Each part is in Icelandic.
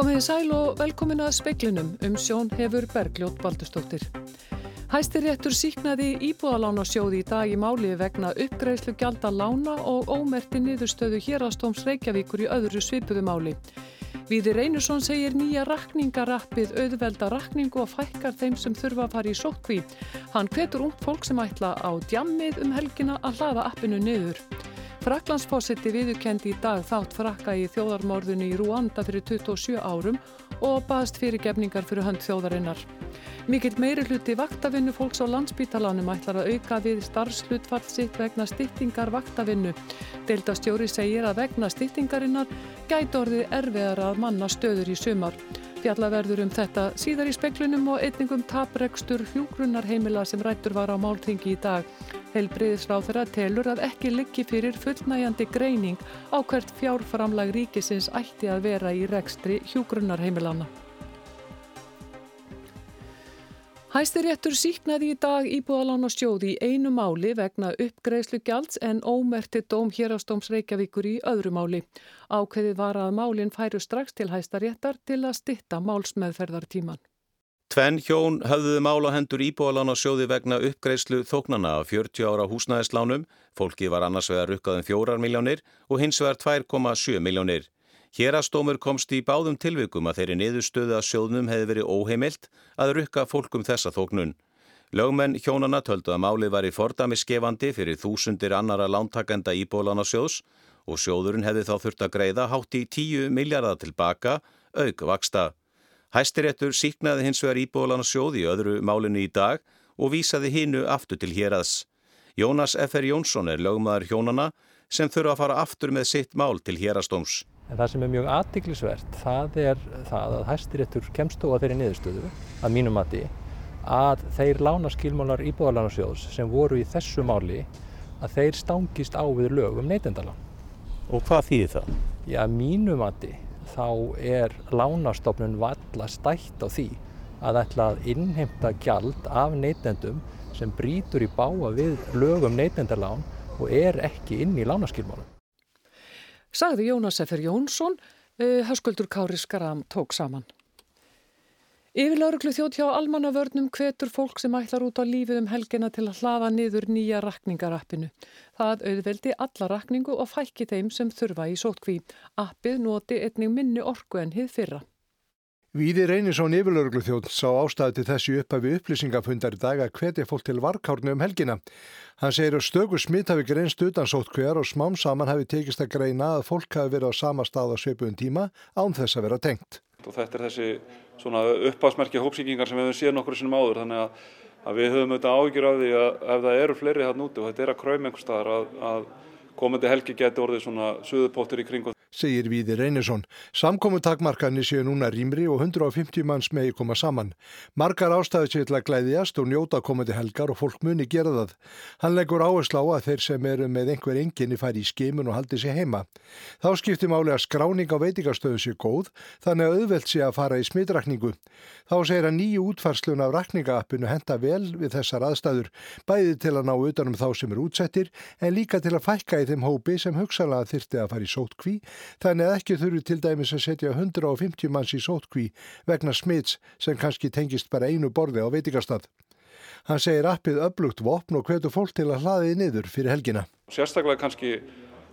Komiði sæl og velkomin að speiklinum um sjón hefur Bergljót Baldustóttir. Hæstiréttur síknaði íbúðalána sjóði í dag í máli vegna uppgreifslu gjalda lána og ómerti niðurstöðu hérastóms Reykjavíkur í öðru svipuðu máli. Víði Reynursson segir nýja rakningarappið auðvelda rakningu og fækkar þeim sem þurfa að fara í sótkví. Hann hvetur ung fólk sem ætla á djammið um helgina að hlaða appinu niður. Fraklandsfósetti viðukendi í dag þátt frakka í þjóðarmórðunni í Rúanda fyrir 27 árum og baðst fyrirgefningar fyrir hönd þjóðarinnar. Mikill meiri hluti vaktavinnu fólks á landsbítalanum ætlar að auka við starfslutfall sitt vegna styttingar vaktavinnu. Deildastjóri segir að vegna styttingarinnar gæti orðið erfiðar að manna stöður í sumar. Fjallaverður um þetta síðar í speklunum og einningum taprekstur hljúgrunarheimila sem rættur var á máltingi í dag. Helbriðisráð þeirra telur að ekki liggi fyrir fullnægjandi greining á hvert fjárframlag ríkisins ætti að vera í rekstri hljúgrunarheimilana. Hæstiréttur síknaði í dag íbúðalána stjóði í einu máli vegna uppgreðslu gjalds en ómerti dóm hérastóms Reykjavíkur í öðru máli. Ákveði var að málinn færu strax til hæstaréttar til að stitta málsmeðferðartíman. Tvenn hjón höfðuðu mála hendur íbúðalána sjóði vegna uppgreðslu þóknana af 40 ára húsnæðislánum. Fólki var annars vegar rukkaðum 4 miljónir og hins vegar 2,7 miljónir. Hérastómur komst í báðum tilvikum að þeirri niðurstöðu að sjóðnum hefði verið óheimilt að rukka fólkum þessa þóknun. Lögmenn hjónana töldu að málið var í fordami skefandi fyrir þúsundir annara lántakenda íbólana sjóðs og sjóðurinn hefði þá þurft að greiða hátt í 10 miljardar tilbaka, auk vaksta. Hæstiréttur síknaði hins vegar íbólana sjóð í öðru málinu í dag og vísaði hinnu aftur til hérads. Jónas F.R. Jónsson er lögmaður hjónana sem þurfa að fara aftur með sitt mál til hérastóms. En það sem er mjög aðtiklisvert, það er það að hæstiréttur kemst þó að þeirri niðurstöðu, að mínum mati, að þeir lánaskilmálar íbúðalánarsjóðs sem voru í þessu máli, að þeir stangist á við lög um neytendalán. Og hvað þýðir það? Já, mínum mati, þá er lánastofnun valla stætt á því að ætla að innheimta gjald af neytendum sem brítur í báa við lög um neytendalán og er ekki inn í lánaskilmálum sagði Jónas Effer Jónsson, uh, Höskuldur Kári Skaram tók saman. Yfirlauruglu þjótt hjá almannavörnum hvetur fólk sem ætlar út á lífið um helgina til að hlafa niður nýja rakningarappinu. Það auðveldi alla rakningu og fælki þeim sem þurfa í sótkví. Appið noti einnig minni orku en hið fyrra. Víði Reynisón yfirlauruglu þjótt sá ástæði til þessu upphafi upplýsingafundar í dag að hvetja fólk til varkárnu um helgina. Hann segir að stöku smitt hafi greinst utan sótt hver og smám saman hafi tekist að greina að fólk hafi verið á sama stað á sveipuðum tíma án þess að vera tengt. Og þetta er þessi upphavsmerki hópsíkingar sem við hefum síðan okkur sinum áður þannig að, við höfum auðvitað ágjur af því að ef það eru fleiri þarna úti og þetta er að kræma einhver staðar að, komandi helgi geti orðið svona suðupóttur í kring segir Víði Reynesson. Samkomu takmarkanir séu núna rýmri og 150 manns megi koma saman. Margar ástæðu séu til að glæðjast og njóta komandi helgar og fólk muni gera það. Hann leggur áherslu á að þeir sem eru með einhver enginni færi í skimun og haldi sér heima. Þá skiptir máli að skráning á veitingastöðu séu góð, þannig að auðvelt sé að fara í smittrakningu. Þá segir að nýju útfarslun af rakningaappinu henda vel við þessar aðstæður, bæði til að ná utanum þá sem eru útsettir, en líka til að fækka í þeim hópi sem hugsalega þyrti að fara í sótkví þannig að ekki þurfi til dæmis að setja 150 manns í sótkví vegna smits sem kannski tengist bara einu borði á veitikastad. Hann segir appið öflugt vopn og hvetu fólk til að hlaðið niður fyrir helgina. Sérstaklega kannski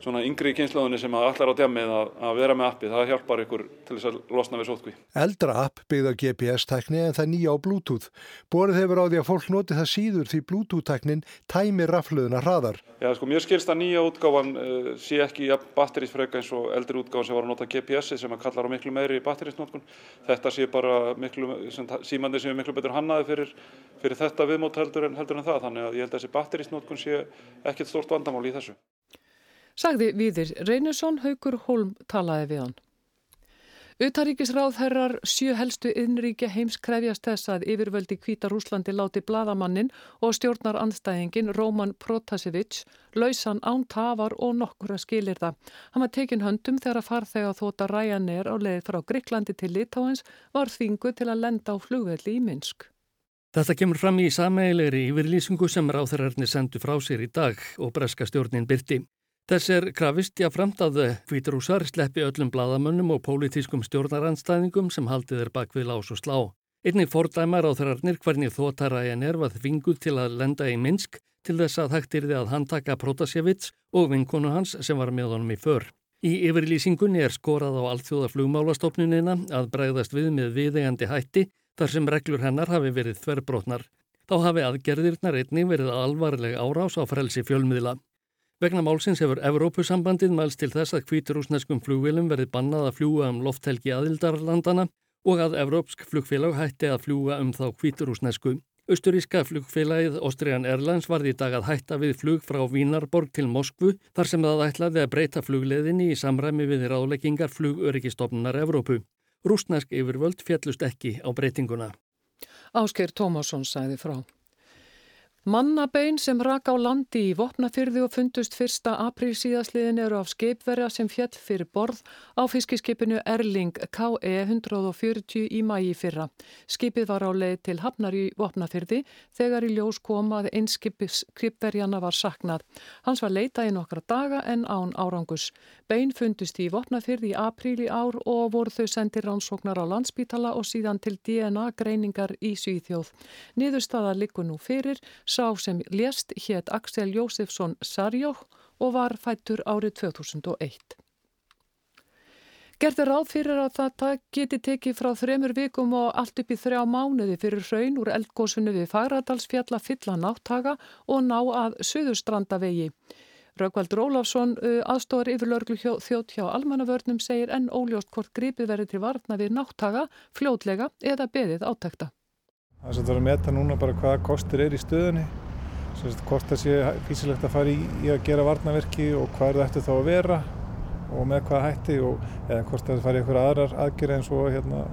svona yngri í kynnslóðunni sem allar á djamið að, að vera með appi, það hjálpar ykkur til þess að losna við sótkví. Eldra app byggð á GPS-tækni en það nýja á Bluetooth. Borið hefur á því að fólk noti það síður því Bluetooth-tæknin tæmi rafluðuna hraðar. Já, sko, mér skilst að nýja útgáfan uh, sé ekki ja, batterísfröka eins og eldri útgáfan sem var að nota GPS-i sem að kallar á miklu meiri batterísnótkun. Þetta sé bara símandi sem er miklu betur hannaði fyrir, fyrir þetta viðmót heldur en, heldur en það, þannig að ég held að þessi batterísnótkun sé ekkert stort vandamál í þessu sagði Víðir Reynursson, Haugur Holm talaði við hann. Utaríkisráð herrar sjö helstu innríkja heims krefjast þess að yfirvöldi Kvítar Úslandi láti bladamannin og stjórnar anstæðingin Róman Protasevich lausan án tafar og nokkura skilir það. Hann var tekin höndum þegar að farþega þóta ræjanir á leið frá Greiklandi til Litáens var þingu til að lenda á flugvelli í Minsk. Þetta kemur fram í sameilegri yfirlýsingu sem ráþærarnir sendu frá sér í dag og breska stjórnin byrti. Þess er krafist jáframt að hvíturúsar sleppi öllum bladamönnum og pólitískum stjórnaranstæðingum sem haldið er bak við lás og slá. Einnig fordæmar á þrarnir hvernig þóttaræjan er var þvinguð til að lenda í Minsk til þess að hægt yrði að handtaka Protasevits og vinkonu hans sem var með honum í för. Í yfirlýsingunni er skorað á allþjóða flugmálastofnunina að bregðast við með viðegandi hætti þar sem reglur hennar hafi verið þverbrotnar. Þá hafi aðgerðirnar einnig verið alvarleg árás á frelsi fjölmiðla. Vegna málsins hefur Evrópusambandið mælst til þess að kvíturúsneskum flugvilum verið bannað að fljúa um lofthelgi aðildarlandana og að Evrópsk flugfélag hætti að fljúa um þá kvíturúsnesku. Östuríska flugfélagið Austrian Airlines varði í dag að hætta við flug frá Vínarborg til Moskvu þar sem það ætlaði að breyta flugleðinni í samræmi við ráðleggingar flugöryggistofnunar Evrópu. Rúsnesk yfirvöld fjallust ekki á breytinguna. Ásker Tómasson sæði frá. Mannabein sem rak á landi í Vopnafyrði og fundust 1. apríl síðasliðin eru af skeipverja sem fjall fyrir borð á fiskiskipinu Erling KE 140 í mægi fyrra. Skipið var á leið til Hafnar í Vopnafyrði þegar í ljós kom að einskipverjana var saknað. Hans var leitað í nokkra daga en án árangus. Bein fundust í Vopnafyrði í apríl í ár og voru þau sendir rannsóknar á landsbítala og síðan til DNA greiningar í Svíþjóð. Niðurstaða likur nú fyrir Sá sem lést hétt Axel Jósefsson Sarjók og var fættur árið 2001. Gerði ráð fyrir að það geti tekið frá þremur vikum og allt upp í þrjá mánuði fyrir hraun úr eldgósunu við Fagradalsfjalla fylla náttaga og ná að Suðurstrandavegi. Raukvaldur Ólafsson, aðstóðar yfirlörglu þjótt hjá almannavörnum, segir enn óljóst hvort gripið verið til varna við náttaga, fljótlega eða beðið átækta. Það er að að meta núna bara hvaða kostur er í stöðunni, hvort það sé físilegt að fara í, í að gera varnaverki og hvað er það eftir þá að vera og með hvaða hætti og eða hvort það fara í einhverja aðrar aðgerði eins og hérna,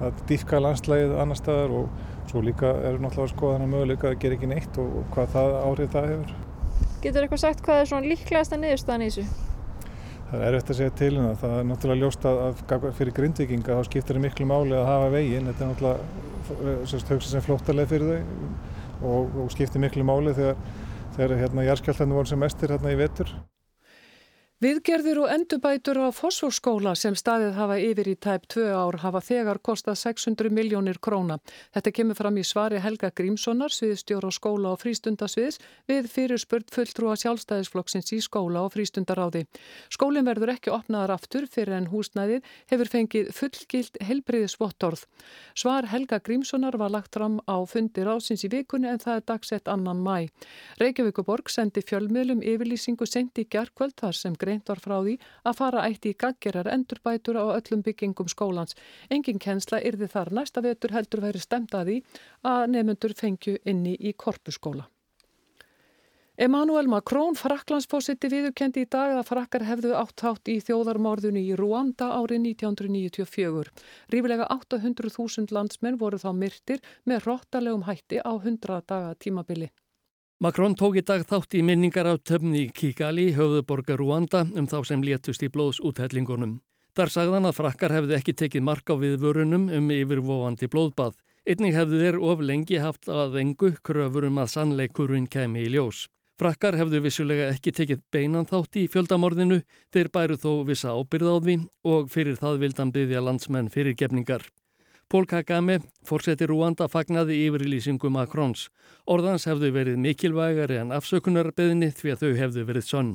að dýfka landslægið annar staðar og svo líka er náttúrulega að skoða þannig möguleika að gera ekki neitt og, og hvað það áhrif það hefur. Getur eitthvað sagt hvað er svona líklegast að niðurstaðan í þessu? Það er eftir að segja til það. Það er náttúrulega ljóst að fyrir grindvikinga þá skiptir það miklu máli að hafa veginn. Þetta er náttúrulega hugsa sem flóttaleg fyrir þau og, og skiptir miklu máli þegar, þegar hérna, járskjáltanum voru sem mestir hérna í vetur. Viðgerðir og endurbætur á fósfórskóla sem staðið hafa yfir í tæp tvö ár hafa þegar kostað 600 miljónir króna. Þetta kemur fram í svari Helga Grímssonar, sviðstjóra á skóla og frístundasviðs, við fyrir spurt fulltrúa sjálfstæðisflokksins í skóla og frístundaráði. Skólinn verður ekki opnaðar aftur fyrir en húsnæðið hefur fengið fullgilt helbriðisvottorð. Svar Helga Grímssonar var lagt fram á fundi rásins í vikunni en það er dagsett annan mæ. Reykjavíkuborg sendi fjölmiðlum yfirlýsingu sendi gerkvöld þar sem greint var frá því að fara ætti í gaggerar endurbætur á öllum byggingum skólans. Engin kensla yrði þar næsta vetur heldur verið stemt að nefnundur fengju inni í korpuskóla. Emmanuel Macron, fraklandsfósitti, viðurkendi í dag að frakkar hefðu áttátt í þjóðarmorðunni í Rwanda árið 1994. Rífilega 800.000 landsmenn voru þá myrtir með róttalegum hætti á 100 daga tímabili. Macron tók í dag þátt í minningar á töfni Kigali, höfðuborgar Rúanda, um þá sem létust í blóðsúthellingunum. Þar sagðan að frakkar hefði ekki tekið mark á viðvörunum um yfirvofandi blóðbað. Einnig hefðu þeir of lengi haft að engu kröfur um að sannleikurinn kemi í ljós. Frakkar hefðu vissulega ekki tekið beinan þátt í fjöldamorðinu, þeir bæru þó vissa ábyrð á því og fyrir það vildan byggja landsmenn fyrir gefningar. Pól Kagame, fórseti Rúanda, fagnaði yfir í lýsingum Macrons. Orðans hefðu verið mikilvægari en afsökunarbeðinni því að þau hefðu verið sonn.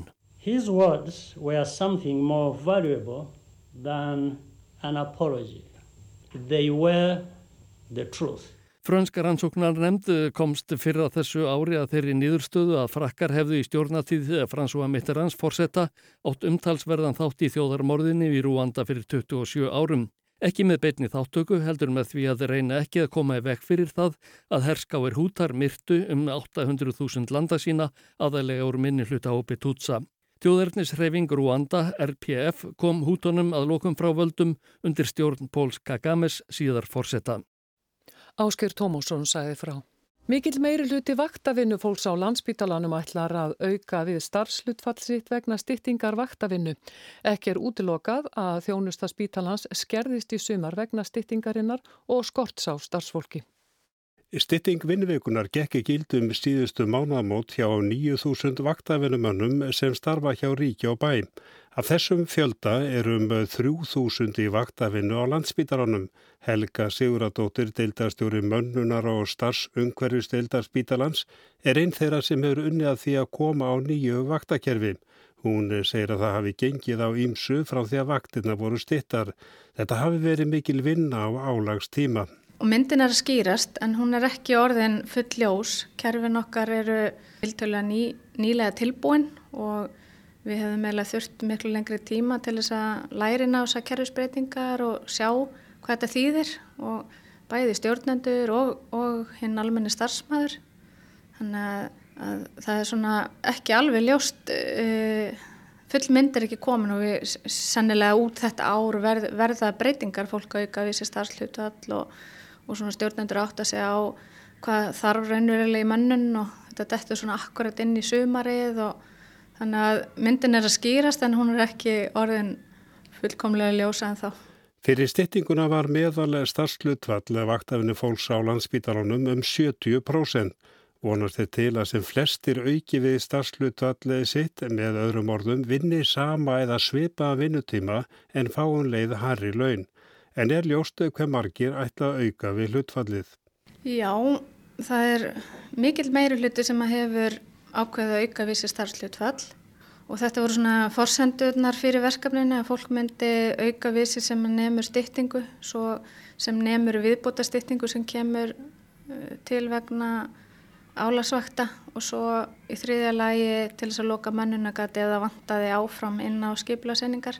His words were something more valuable than an apology. They were the truth. Frönska rannsóknar nefnd komst fyrir á þessu ári að þeirri nýðurstöðu að frakkar hefðu í stjórnatíð Fransúa Mitterrands fórsetta átt umtalsverðan þátt í þjóðarmorðinni við Rúanda fyrir 27 árum. Ekki með beitni þáttöku heldur með því að reyna ekki að koma í vekk fyrir það að herskáir hútar myrtu um 800.000 landa sína aðalega úr minni hluta hópi Tutsa. Þjóðernishreyfing Rúanda, RPF, kom hútonum að lokum frá völdum undir stjórn Póls Kagames síðar fórsetta. Ásker Tómásson sæði frá. Mikill meiri hluti vaktavinnu fólks á landsbítalanum ætlar að auka við starfslutfallsitt vegna styttingar vaktavinnu. Ekki er útilokað að þjónusta spítalans skerðist í sumar vegna styttingarinnar og skorts á starfsfólki. Stytting vinnveikunar gekk ekki gildum síðustu mánamót hjá 9.000 vaktavinnumönnum sem starfa hjá ríki og bæ. Af þessum fjölda er um 3.000 í vaktavinnu á landsbítaranum. Helga Siguradóttir, deildarstjóri mönnunar og starfsungverjus deildarspítalans, er einn þeirra sem hefur unnið að því að koma á nýju vaktakerfi. Hún segir að það hafi gengið á ímsu frá því að vaktirna voru stittar. Þetta hafi verið mikil vinna á álags tíma. Og myndin er að skýrast en hún er ekki orðin full ljós. Kerfin okkar eru viltölu að ný, nýlega tilbúin og við hefum meðlega þurft miklu lengri tíma til þess að lærin á þess að kerfisbreytingar og sjá hvað þetta þýðir og bæði stjórnendur og, og hinn almenni starfsmæður. Þannig að, að það er svona ekki alveg ljóst, uh, full mynd er ekki komin og við sennilega út þetta ár verð, verða breytingar fólk auka við sér starfslutvall og og svona stjórnendur átt að segja á hvað þarf raunverulega í mönnun og þetta dettur svona akkurat inn í sumarið og þannig að myndin er að skýrast en hún er ekki orðin fullkomlega ljósa en þá. Fyrir styttinguna var meðalega starfslutvall vaktafinu fólks á landsbítalunum um 70%. Vonast þeir til að sem flestir auki við starfslutvallið sitt með öðrum orðum vinni sama eða svipa vinnutíma en fáunleið harri laun en er ljóstu hver margir ætla að auka við hlutfallið? Já, það er mikil meiri hluti sem að hefur ákveðið að auka við sér starfslutfall og þetta voru svona forsendurnar fyrir verkefninu að fólk myndi auka við sér sem nefnur styttingu sem nefnur viðbúta styttingu sem kemur uh, til vegna álasvakta og svo í þriðja lagi til þess að loka mannunagati eða vantaði áfram inn á skiplasenningar.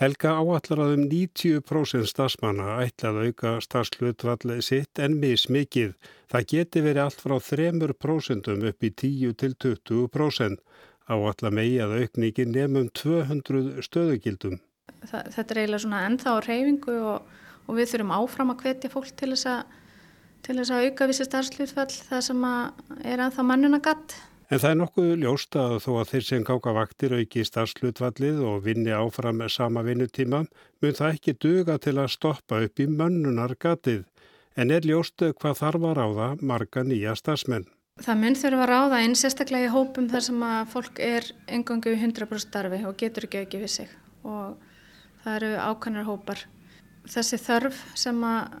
Helga áallar að um 90% stafsmanna ætlað auka stafslutvallið sitt en mismikið. Það geti verið allt frá 3% upp í 10-20%. Áallar megi að aukningin nefnum 200 stöðugildum. Það, þetta er eiginlega svona ennþá reyfingu og, og við þurfum áfram að hvetja fólk til þess að, til þess að auka vissi starfslutvall það sem er ennþá mannunagatt. En það er nokkuð ljóst að þó að þeir sem gáka vaktir auki starfslutvallið og vinni áfram sama vinnutíma mun það ekki duga til að stoppa upp í mönnunar gatið. En er ljóst hvað þarf að ráða marga nýja starfsmenn? Það mun þurfa að ráða einn sérstaklega í hópum þar sem að fólk er engangu 100% starfi og getur ekki auki við sig og það eru ákannar hópar. Þessi þörf sem að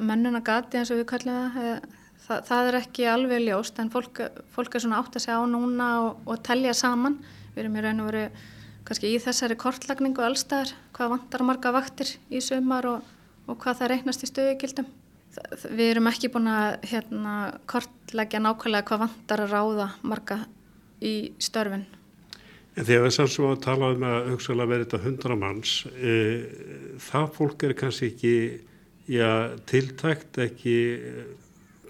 mönnunar gati eins og við kallum það Þa, það er ekki alveg ljóst en fólk, fólk er svona átt að segja á núna og, og telja saman. Við erum í raun og veru kannski í þessari kortlagningu allstaðar, hvað vantar marga vaktir í sumar og, og hvað það reiknast í stöðugildum. Við erum ekki búin að hérna, kortlækja nákvæmlega hvað vantar að ráða marga í störfin. En þegar að svo að tala um að hugsaðlega verið þetta hundra manns, e, það fólk er kannski ekki já, tiltækt, ekki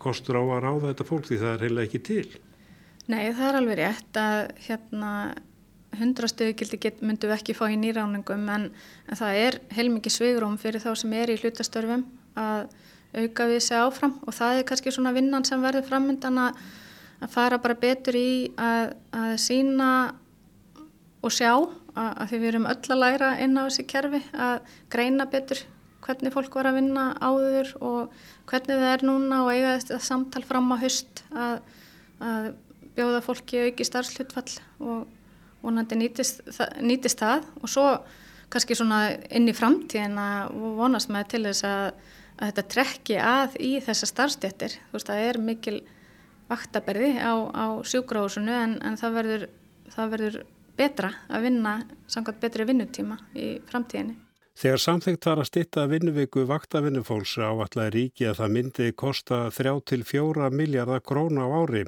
kostur á að ráða þetta fólk því það er heila ekki til. Nei, það er alveg rétt að hérna hundrastöðugildi myndum við ekki fá í nýráningum en, en það er heilmikið sveigrum fyrir þá sem er í hlutastörfum að auka við sig áfram og það er kannski svona vinnan sem verður framöndan að, að fara bara betur í að, að sína og sjá að, að því við erum öll að læra inn á þessi kerfi að greina betur hvernig fólk var að vinna áður og hvernig það er núna og eiga þetta samtal fram á höst að, að bjóða fólki auki starfslutfall og vonandi nýtist, nýtist það og svo kannski svona inn í framtíðina vonast með til þess að, að þetta trekki að í þessa starfstjættir. Þú veist það er mikil vaktaberði á, á sjúkráðsunu en, en það verður, það verður betra að vinna samkvæmt betri vinnutíma í framtíðinni. Þegar samþygt var að stitta vinnuviku vaktavinnufólks áallega ríki að það myndi kosta 3-4 miljardar króna á ári.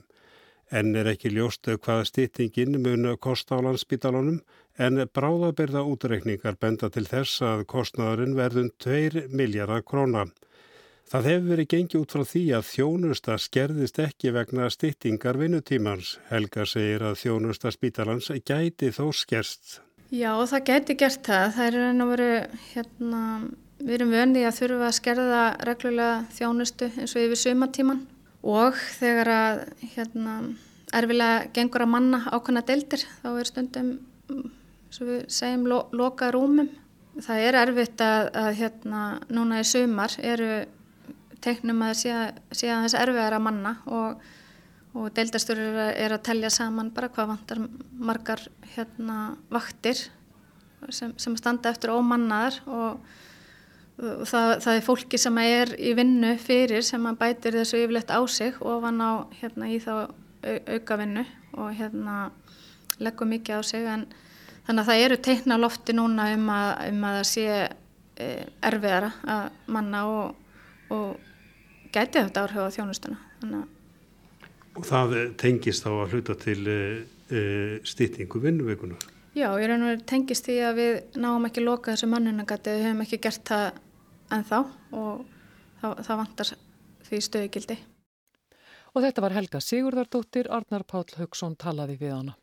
En er ekki ljóstu hvað stittingin mun kosta á landsbítalunum en bráðabirða útreikningar benda til þess að kostnaðurinn verðum 2 miljardar króna. Það hefur verið gengið út frá því að þjónusta skerðist ekki vegna stittingar vinnutímans. Helga segir að þjónusta spítalans gæti þó skerst. Já, það geti gert það. Það er enn að veru, hérna, við erum vöndið að þurfa að skerða reglulega þjónustu eins og yfir sumatíman og þegar að, hérna, erfilega gengur að manna ákvæmna deildir, þá er stundum, svo við segjum, lo loka rúmum. Það er erfitt að, að hérna, núna í sumar eru teiknum að sé, að þess erfiðar að manna og, og deildasturur er að telja saman bara hvað vantar margar hérna, vaktir sem, sem standa eftir ómannaðar og, og það, það er fólki sem er í vinnu fyrir sem að bætir þessu yfirleitt á sig og van á hérna, í þá au, auka vinnu og hérna leggur mikið á sig en þannig að það eru teikna lofti núna um að, um að það sé e, erfiðara að manna og, og gæti þetta áhrif á þjónustuna. Og það tengist þá að hluta til e, e, stýttingu vinnuveguna? Já, ég raun og verið tengist því að við náum ekki loka þessu mannunagati, við hefum ekki gert það ennþá og það, það vantar því stöðugildi. Og þetta var Helga Sigurðardóttir, Arnar Páll Haugsson talaði við hana.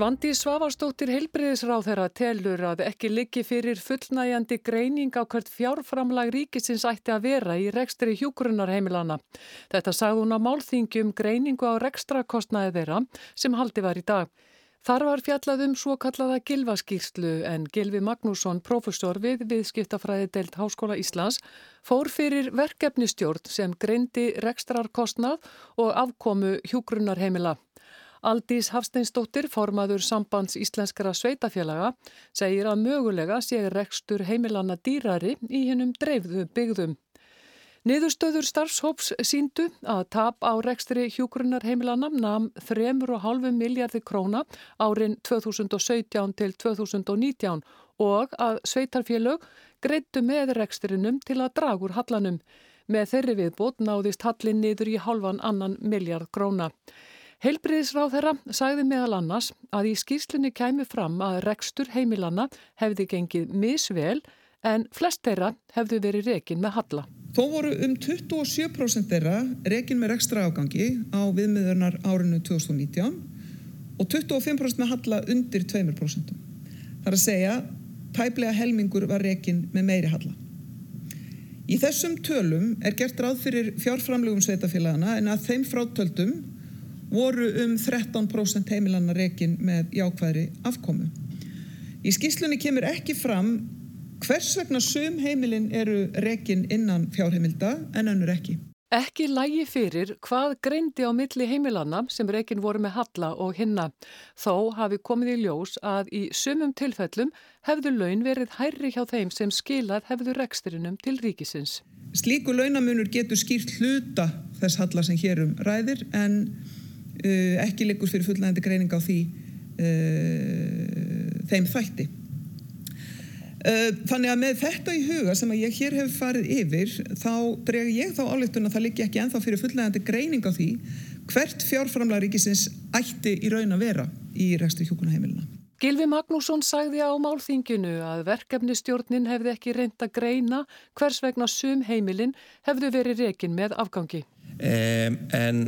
Svandi Svavarstóttir heilbriðisráð þeirra telur að ekki liggi fyrir fullnægjandi greining á hvert fjárframlag ríkisins ætti að vera í rekstri hjúgrunarheimilana. Þetta sagði hún á málþingjum greiningu á rekstrakostnaði þeirra sem haldi var í dag. Þar var fjallað um svo kallaða gilvaskýrslu en Gilvi Magnússon, professor við viðskiptafræði deilt Háskóla Íslands, fór fyrir verkefnistjórn sem greindi rekstrarkostnað og afkomu hjúgrunarheimila. Aldís Hafsteinsdóttir, formaður sambands íslenskara sveitafélaga, segir að mögulega sé rekstur heimilanna dýrari í hennum dreifðu byggðum. Niðurstöður starfshóps síndu að tap á rekstri hjúgrunnar heimilanam namn 3,5 miljardi króna árin 2017 til 2019 og að sveitarfélög greittu með reksturinnum til að dragur hallanum. Með þeirri viðbót náðist hallin niður í halvan annan miljard króna. Heilbriðisráð þeirra sagði meðal annars að í skýrslinni kæmi fram að rekstur heimilanna hefði gengið misvel en flest þeirra hefðu verið rekin með halla. Þó voru um 27% þeirra rekin með rekstra afgangi á viðmiðurnar árinu 2019 og 25% með halla undir 2%. Það er að segja, tæplega helmingur var rekin með meiri halla. Í þessum tölum er gert ráð fyrir fjárframlegum sveitafélagana en að þeim frátöldum voru um 13% heimilanna rekin með jákvæðri afkomu. Í skýslunni kemur ekki fram hvers vegna sum heimilin eru rekin innan fjárheimilda en önnur ekki. Ekki lægi fyrir hvað greindi á milli heimilanna sem rekin voru með halla og hinna. Þó hafi komið í ljós að í sumum tilfellum hefðu laun verið hærri hjá þeim sem skilað hefðu reksturinnum til ríkisins. Slíku launamunur getur skýrt hluta þess halla sem hérum ræðir en ekki liggur fyrir fullnægandi greining á því uh, þeim þætti. Uh, þannig að með þetta í huga sem að ég hér hef farið yfir þá dreg ég þá áleitun að það liggi ekki enþá fyrir fullnægandi greining á því hvert fjárframlega ríkisins ætti í raun að vera í rekstu hjókunaheimilina. Gilvi Magnússon sagði á málþinginu að verkefnistjórnin hefði ekki reynd að greina hvers vegna sum heimilin hefðu verið rekin með afgangi. Um, en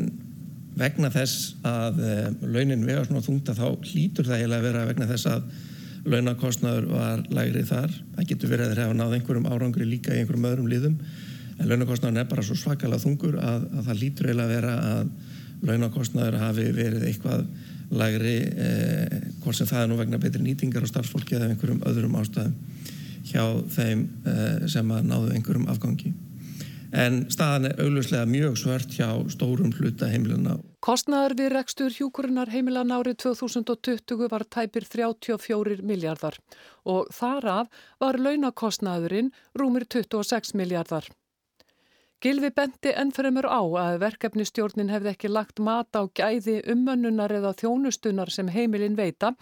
vegna þess að uh, launin vega svona þungta þá hlýtur það eiginlega að vera vegna þess að launakostnaður var lægrið þar. Það getur verið að þeir hafa náð einhverjum árangri líka í einhverjum öðrum liðum en launakostnaður er bara svo svakalega þungur að, að það hlýtur eiginlega að vera að launakostnaður hafi verið eitthvað lægri eh, hvort sem það er nú vegna betri nýtingar á starfsfólki eða einhverjum öðrum ástæðum hjá þeim eh, sem að náðu einhverjum afgangi en staðan er augljóslega mjög svört hjá stórum hluta heimilina. Kostnaður við rekstur hjúkurinnar heimilan árið 2020 var tæpir 34 miljardar og þar af var launakostnaðurinn rúmir 26 miljardar. Gilvi bendi ennfremur á að verkefnistjórnin hefði ekki lagt mat á gæði ummönnunar eða þjónustunar sem heimilin veita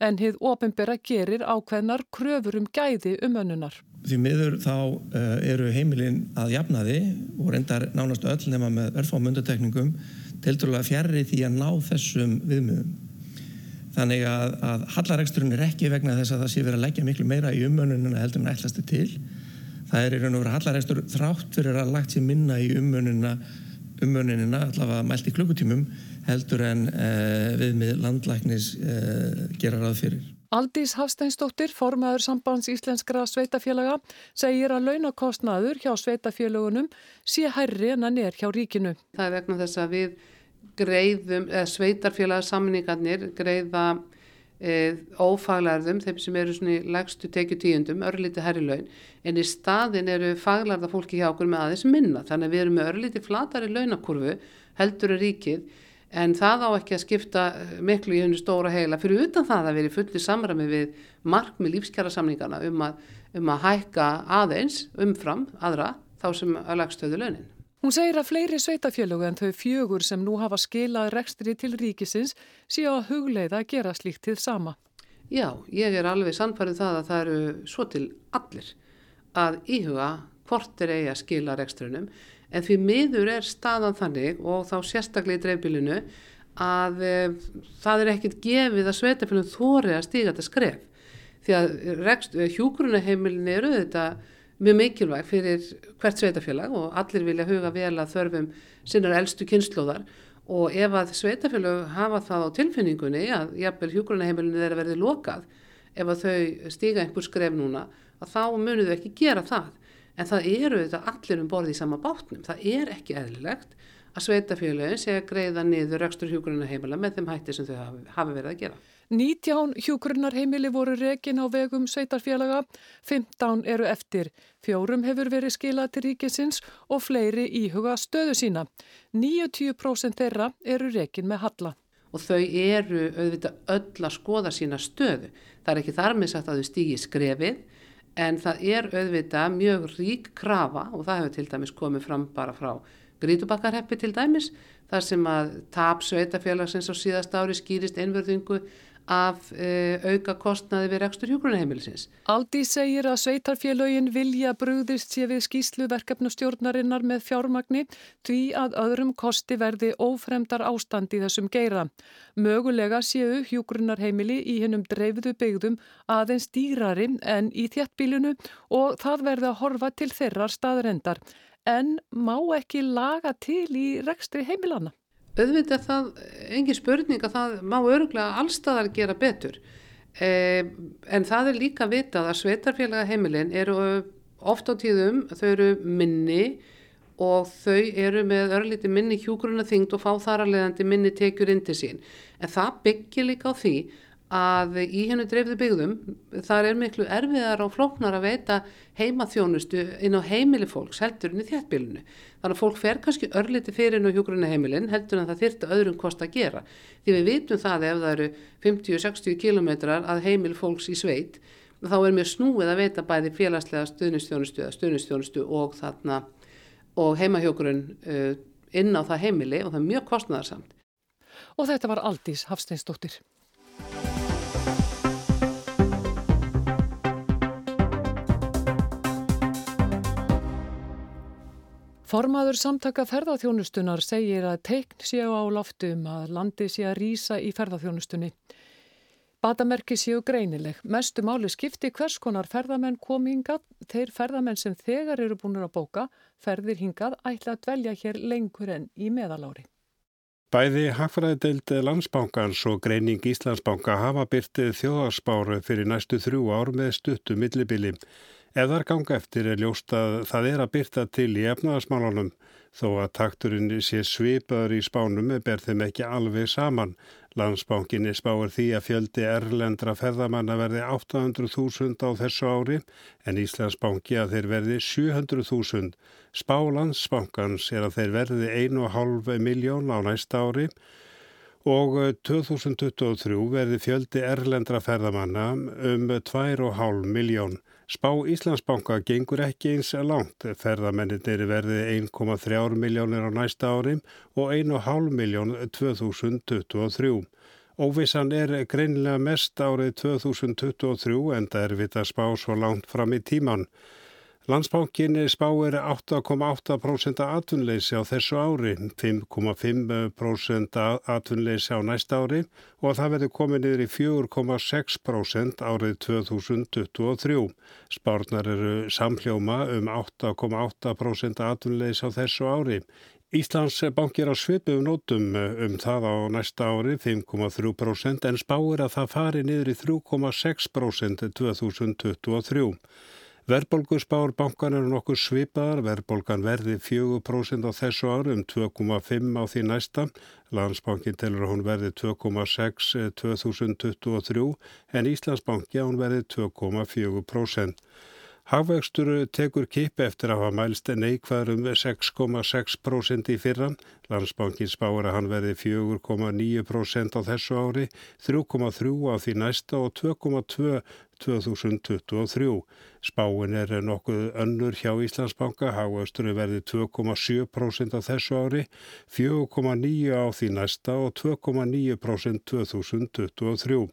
en hið ofinbera gerir ákveðnar kröfur um gæði ummönnunar. Því miður þá uh, eru heimilin að jafnaði og reyndar nánastu öll nema með örfá mundatekningum tiltrúlega fjærri því að ná þessum viðmiðum. Þannig að, að hallareksturinn er ekki vegna þess að það sé verið að leggja miklu meira í ummönnununa heldur en ætlasti til það er í raun og veru hallaregstur þrátt fyrir að lagt sér minna í umönunina umönunina, allavega mælt í klukkutímum heldur en uh, við með landlæknis uh, gera ráð fyrir. Aldís Hafsteinsdóttir, formaður sambands íslenskra sveitafélaga, segir að launakostnaður hjá sveitafélagunum sé hærri en hann er hjá ríkinu. Það er vegna þess að við greiðum, eða sveitarfélagsamningarnir greiða e, ófaglærðum, þeim sem eru svona í legstu tekju tíundum, örlíti herri laun. En í staðin eru faglærða fólki hjá okkur með aðeins minna. Þannig að við erum með örlíti flatari launakurvu heldur er ríkið en það á ekki að skipta eh, miklu í hennu stóra heila fyrir utan það að veri fulli samrami við markmi lífskjara samningana um að, um að hækka aðeins umfram aðra þá sem að lagstöðu launin. Hún segir að fleiri sveitafélög en þau fjögur sem nú hafa skilað rekstri til ríkisins séu að hugleiða að gera slíkt til sama. Já, ég er alveg sannfærið um það að það eru svo til allir að íhuga hvort er eigi að skila rekstrinum en því miður er staðan þannig og þá sérstaklega í dreifbílinu að e, það er ekkit gefið að sveitafélagum þóri að stíga þetta skref. Því að eh, hjúgrunaheimilin eru þetta mjög mikilvæg fyrir hvert sveitafélag og allir vilja huga vel að þörfum sinnar eldstu kynnslóðar og ef að sveitafélag hafa það á tilfinningunni að jafnvel hjúgrunaheimilinu þeirra verði lokað ef að þau stíga einhver skref núna að þá munum þau ekki gera það en það eru þetta allir um borði í sama bátnum. Það er ekki eðlilegt að sveitafélagin sé að greiða niður rekstur hjúgrunarheimila með þeim hætti sem þau hafi, verið að gera. 19 hjúgrunarheimili voru rekin á vegum sveitarfélaga, 15 eru eftir. Fjórum hefur verið skilað til ríkisins og fleiri íhuga stöðu sína. 90% þeirra eru rekin með halla. Og þau eru auðvitað öll að skoða sína stöðu. Það er ekki þar með sagt að þau stýgi skrefið en það er auðvitað mjög rík krafa og það hefur til dæmis komið fram bara frá Grítubakkarheppi til dæmis þar sem að tap sveitafélagsins á síðast ári skýrist einverðingu af e, auka kostnaði við rekstur hjókunaheimilisins. Aldi segir að sveitarfélögin vilja brúðist sé við skýslu verkefnustjórnarinnar með fjármagni því að öðrum kosti verði ófremdar ástand í þessum geira. Mögulega séu hjókunarheimili í hennum dreifðu byggðum aðeins dýrari en í þjættbílunu og það verði að horfa til þeirrar staðrendar. En má ekki laga til í rekstri heimilana? Auðvitað það, engin spurning að það má öruglega allstaðar gera betur. Eh, en það er líka vitað að sveitarfélaga heimilin eru oft á tíðum, þau eru minni og þau eru með örlíti minni hjúgruna þingd og fá þar að leiðandi minni tekjur inn til sín. En það byggir líka á því að í hennu dreifðu byggðum þar er miklu erfiðar og flóknar að veita heimaþjónustu inn á heimili fólks heldur inn í þjættbílunu. Þannig að fólk fer kannski örliti fyrir inn á hjúgrunna heimilin heldur en það þyrta öðrum kost að gera. Því við vitum það ef það eru 50-60 kilometrar að heimili fólks í sveit þá er mjög snúið að veita bæði félagslega stuðnistjónustu eða stuðnistjónustu og, þarna, og heimahjógrun uh, inn á það heimili og það er mjög kostnæðarsamt. Og þetta var Aldís Hafsteinsdóttir. Formaður samtaka ferðarþjónustunar segir að teikn séu á loftum að landi sé að rýsa í ferðarþjónustunni. Batamerki séu greinileg. Mestu máli skipti hvers konar ferðamenn komi hingað. Þeir ferðamenn sem þegar eru búin að bóka ferðir hingað ætla að dvelja hér lengur enn í meðalári. Bæði Hagfræðideild Landsbankans og Greining Íslandsbanka hafa byrtið þjóðarspáru fyrir næstu þrjú ár með stuttu millibili. Ef þar ganga eftir er ljóst að það er að byrta til í efnaðasmálunum þó að takturinn sé svipaður í spánum ber þeim ekki alveg saman. Landsbánkinni spáir því að fjöldi erlendra ferðamanna verði 800.000 á þessu ári en Íslandsbánki að þeir verði 700.000. Spá landsbánkans er að þeir verði 1,5 miljón á næsta ári og 2023 verði fjöldi erlendra ferðamanna um 2,5 miljón. Spá Íslandsbanka gengur ekki eins langt. Ferðamenninir verði 1,3 miljónir á næsta ári og 1,5 miljón 2023. Óvissan er greinilega mest árið 2023 en það er vita spá svo langt fram í tíman. Landsbankin spáir 8,8% atvinnleysi á þessu ári, 5,5% atvinnleysi á næsta ári og það verður komið niður í 4,6% árið 2023. Spárnar eru samhljóma um 8,8% atvinnleysi á þessu ári. Íslands bankir á svipum nótum um það á næsta ári 5,3% en spáir að það fari niður í 3,6% 2023. Verbolgusbár bankan eru nokkur svipaðar, verbolgan verði 4% á þessu ári um 2,5 á því næsta. Landsbankin telur að hún verði 2,6 2023 en Íslandsbanki að hún verði 2,4%. Hagvextur tekur kip eftir að hafa mælst neikvæður um 6,6% í fyrra. Landsbankin spáur að hann verði 4,9% á þessu ári, 3,3% á því næsta og 2,2% 2023. Spáin er nokkuð önnur hjá Íslandsbanka, hagvextur verði 2,7% á þessu ári, 4,9% á því næsta og 2,9% 2023.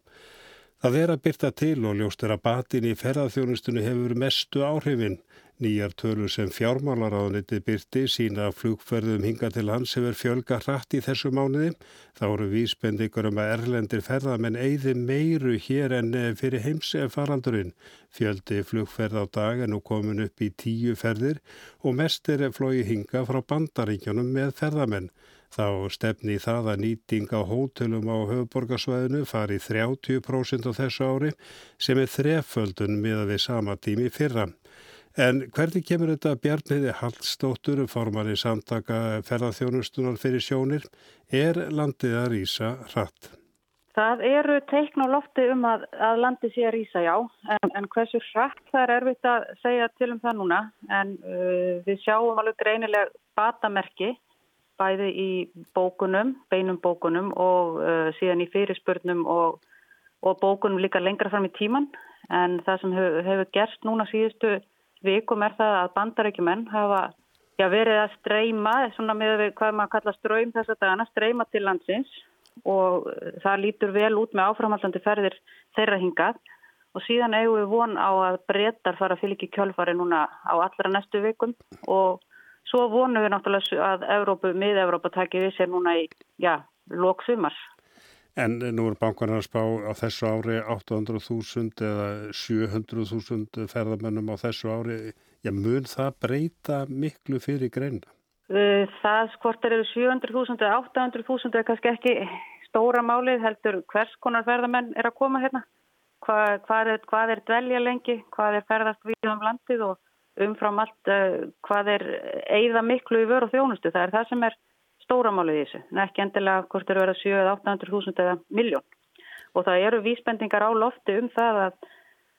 Það er að byrta til og ljóst er að batin í ferðarþjónustunni hefur mestu áhrifin. Nýjar tölur sem fjármálaráðunitið byrti sína að flugferðum hinga til hans hefur fjölga hratt í þessu mánuði. Þá eru vísbendingur um að erlendir ferðamenn eigði meiru hér en fyrir heims farandurinn. Fjöldi flugferð á dag er nú komin upp í tíu ferðir og mest er flói hinga frá bandaríkjónum með ferðamenn. Þá stefni það að nýting á hótelum á höfuborgarsvæðinu fari 30% á þessu ári sem er þreföldun miða við sama tími fyrra. En hvernig kemur þetta Bjarniði Hallstóttur, formar í samtaka ferðarþjónustunar fyrir sjónir, er landið að rýsa hratt? Það eru teikn á lofti um að, að landi sé að rýsa, já, en, en hversu hratt það er erfitt að segja til um það núna, en uh, við sjáum alveg greinileg batamerki bæði í bókunum, beinum bókunum og uh, síðan í fyrirspurnum og, og bókunum líka lengra fram í tíman en það sem hefur, hefur gerst núna síðustu vikum er það að bandarækjumenn hafa já, verið að streyma, svona með hvað maður kalla ströym þess að dagana, streyma til landsins og það lítur vel út með áframhaldandi ferðir þeirra hingað. Og síðan eigum við von á að breytar fara fylgji kjölfari núna á allra næstu vikum og Svo vonum við náttúrulega að Evrópu, mið-Evrópa takir við sér núna í, já, lóksumars. En nú er bankarnar spá á þessu ári 800.000 eða 700.000 ferðamennum á þessu ári. Já, mun það breyta miklu fyrir greina? Það skortar eru 700.000 eða 800.000 er kannski ekki stóra málið heldur hvers konar ferðamenn er að koma hérna. Hva, hvað, er, hvað er dvelja lengi, hvað er ferðast við um landið og umfram allt uh, hvað er eigða miklu í vöru og þjónustu. Það er það sem er stóramálið í þessu. En ekki endilega hvort eru verið 700-800.000 eða miljón. Og það eru vísbendingar á lofti um það að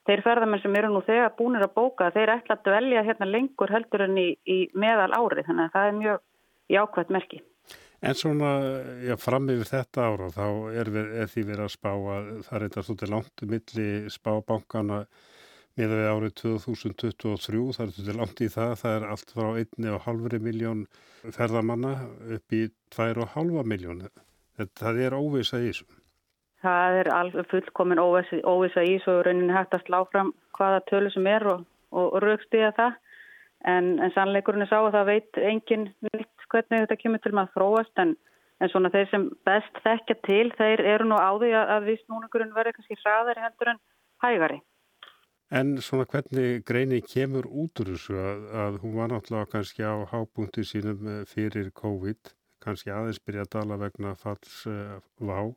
þeir ferðarmenn sem eru nú þegar búinir að bóka, þeir ætla að dvelja hérna lengur heldur en í, í meðal árið. Þannig að það er mjög jákvæmt merki. En svona, já, fram yfir þetta ára, þá er, við, er því verið að spá að það er eitthvað svolítið langt milli spábankana Með við árið 2023, það er til langt í það, það er allt frá 1,5 miljón ferðamanna upp í 2,5 miljón. Það er óvisa í þessu. Það er fullkomin óvisa, í þessu og rauninni hægt að slá fram hvaða tölu sem er og, og, raukstiða það. En, en sannleikurinn er sá að það veit engin nýtt hvernig þetta kemur til maður þróast en, en svona þeir sem best þekkja til, þeir eru nú á því að, að vist núningurinn verður kannski hraðari heldur en hægari. En svona hvernig greini kemur út úr þessu að, að hún var náttúrulega kannski á hábúnti sínum eh, fyrir COVID, kannski aðeins byrja að dala vegna falls uh, vá,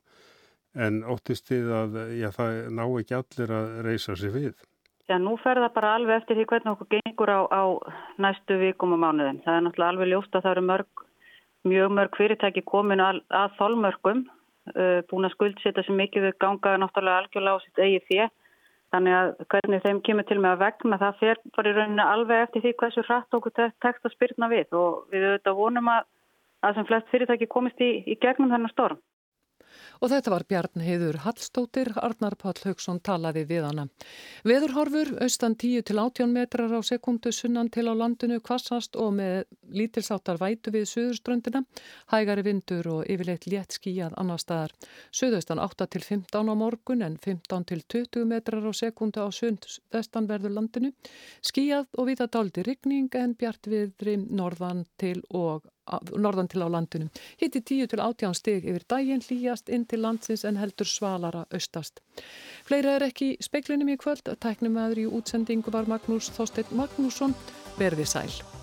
en óttist þið að já, það ná ekki allir að reysa sig við? Já, nú fer það bara alveg eftir því hvernig okkur gengur á, á næstu vikum og mánuðin. Það er náttúrulega alveg ljóst að það eru mörg, mjög mörg fyrirtæki komin að, að þólmörgum, uh, búin að skuldsetja sem mikið við ganga náttúrulega algjörlega á sitt eigi fjett Þannig að hvernig þeim kemur til með að vegna það fer bara í rauninu alveg eftir því hversu hratt okkur tekst að spyrna við og við auðvitað vonum að, að sem flest fyrirtæki komist í, í gegnum þennan storm. Og þetta var Bjarn Heiður Hallstóttir, Arnar Páll Haugsson talaði við hana. Veðurhorfur, austan 10 til 18 metrar á sekundu sunnan til á landinu kvassast og með lítilsáttar vætu við söðurströndina, hægari vindur og yfirleitt létt skíjað annar staðar. Söðaustan 8 til 15 á morgun en 15 til 20 metrar á sekundu á söndvestanverður landinu. Skíjað og vita daldi rigning en bjart viðri norðan til og norðan til á landunum. Hitti 10 til 18 stig yfir daginn hlýjast inn til landsins en heldur svalara austast. Fleira er ekki speiklinum í kvöld. Tæknum aður í útsendingu var Magnús Þorstein Magnússon. Verði sæl.